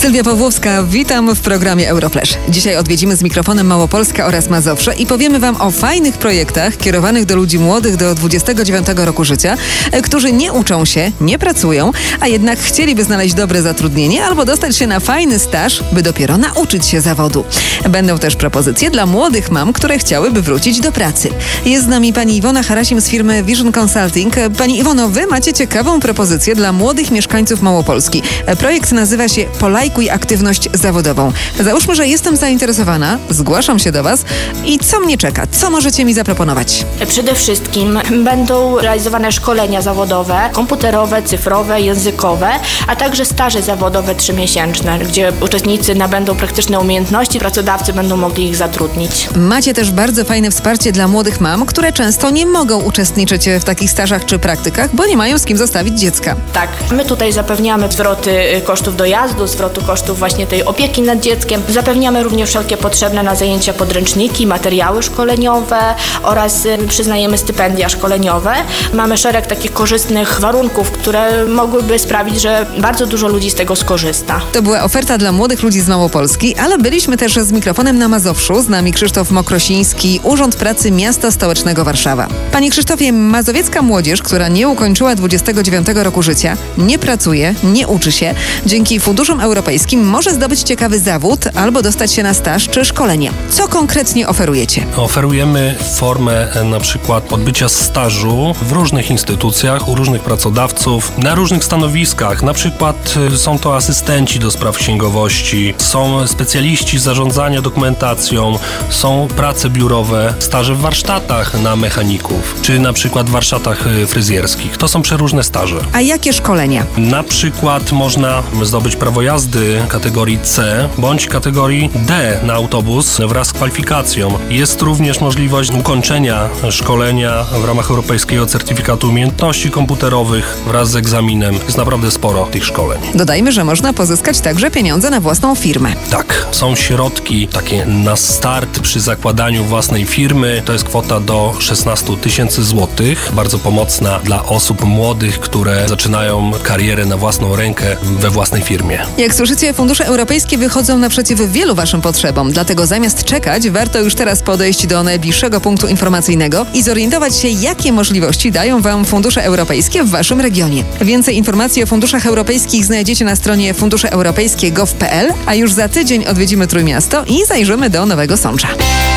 Sylwia Pawłowska, witam w programie Europlesz. Dzisiaj odwiedzimy z mikrofonem Małopolska oraz Mazowsze i powiemy Wam o fajnych projektach kierowanych do ludzi młodych do 29 roku życia, e, którzy nie uczą się, nie pracują, a jednak chcieliby znaleźć dobre zatrudnienie albo dostać się na fajny staż, by dopiero nauczyć się zawodu. Będą też propozycje dla młodych mam, które chciałyby wrócić do pracy. Jest z nami pani Iwona Harasim z firmy Vision Consulting. Pani Iwono, Wy macie ciekawą propozycję dla młodych mieszkańców Małopolski. E, Projekt nazywa się Polajkuj aktywność zawodową. Załóżmy, że jestem zainteresowana, zgłaszam się do Was i co mnie czeka? Co możecie mi zaproponować? Przede wszystkim będą realizowane szkolenia zawodowe, komputerowe, cyfrowe, językowe, a także staże zawodowe trzymiesięczne, gdzie uczestnicy nabędą praktyczne umiejętności, pracodawcy będą mogli ich zatrudnić. Macie też bardzo fajne wsparcie dla młodych mam, które często nie mogą uczestniczyć w takich stażach czy praktykach, bo nie mają z kim zostawić dziecka. Tak, my tutaj zapewniamy zwroty kosztów dojazdu, zwrotu kosztów właśnie tej opieki nad dzieckiem. Zapewniamy również wszelkie potrzebne na zajęcia podręczniki, materiały szkoleniowe oraz przyznajemy stypendia szkoleniowe. Mamy szereg takich korzystnych warunków, które mogłyby sprawić, że bardzo dużo ludzi z tego skorzysta. To była oferta dla młodych ludzi z Małopolski, ale byliśmy też z mikrofonem na Mazowszu. Z nami Krzysztof Mokrosiński, Urząd Pracy Miasta Stołecznego Warszawa. Panie Krzysztofie, mazowiecka młodzież, która nie ukończyła 29 roku życia, nie pracuje, nie uczy się, dzięki funduszom europejskim może zdobyć ciekawy zawód albo dostać się na staż czy szkolenie. Co konkretnie oferujecie? Oferujemy formę e, na przykład odbycia stażu w różnych instytucjach, u różnych pracodawców, na różnych stanowiskach. Na przykład e, są to asystenci do spraw księgowości, są specjaliści zarządzania dokumentacją, są prace biurowe, staże w warsztatach na mechaników, czy na przykład w warsztatach e, fryzjerskich. To są przeróżne staże. A jakie szkolenia? Na przykład można zdobyć prawo jazdy kategorii C bądź kategorii D na autobus wraz z kwalifikacją. Jest również możliwość ukończenia szkolenia w ramach Europejskiego Certyfikatu Umiejętności Komputerowych wraz z egzaminem. Jest naprawdę sporo tych szkoleń. Dodajmy, że można pozyskać także pieniądze na własną firmę. Tak, są środki takie na start przy zakładaniu własnej firmy. To jest kwota do 16 tysięcy złotych. Bardzo pomocna dla osób młodych, które zaczynają karierę na własną rękę we własnej firmie. Jak słyszycie, fundusze europejskie wychodzą naprzeciw wielu Waszym potrzebom, dlatego zamiast czekać, warto już teraz podejść do najbliższego punktu informacyjnego i zorientować się, jakie możliwości dają Wam fundusze europejskie w Waszym regionie. Więcej informacji o funduszach europejskich znajdziecie na stronie funduszeeuropejskie.gov.pl, a już za tydzień odwiedzimy Trójmiasto i zajrzymy do Nowego Sącza.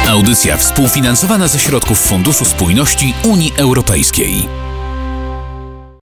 Audycja współfinansowana ze środków Funduszu Spójności Unii Europejskiej.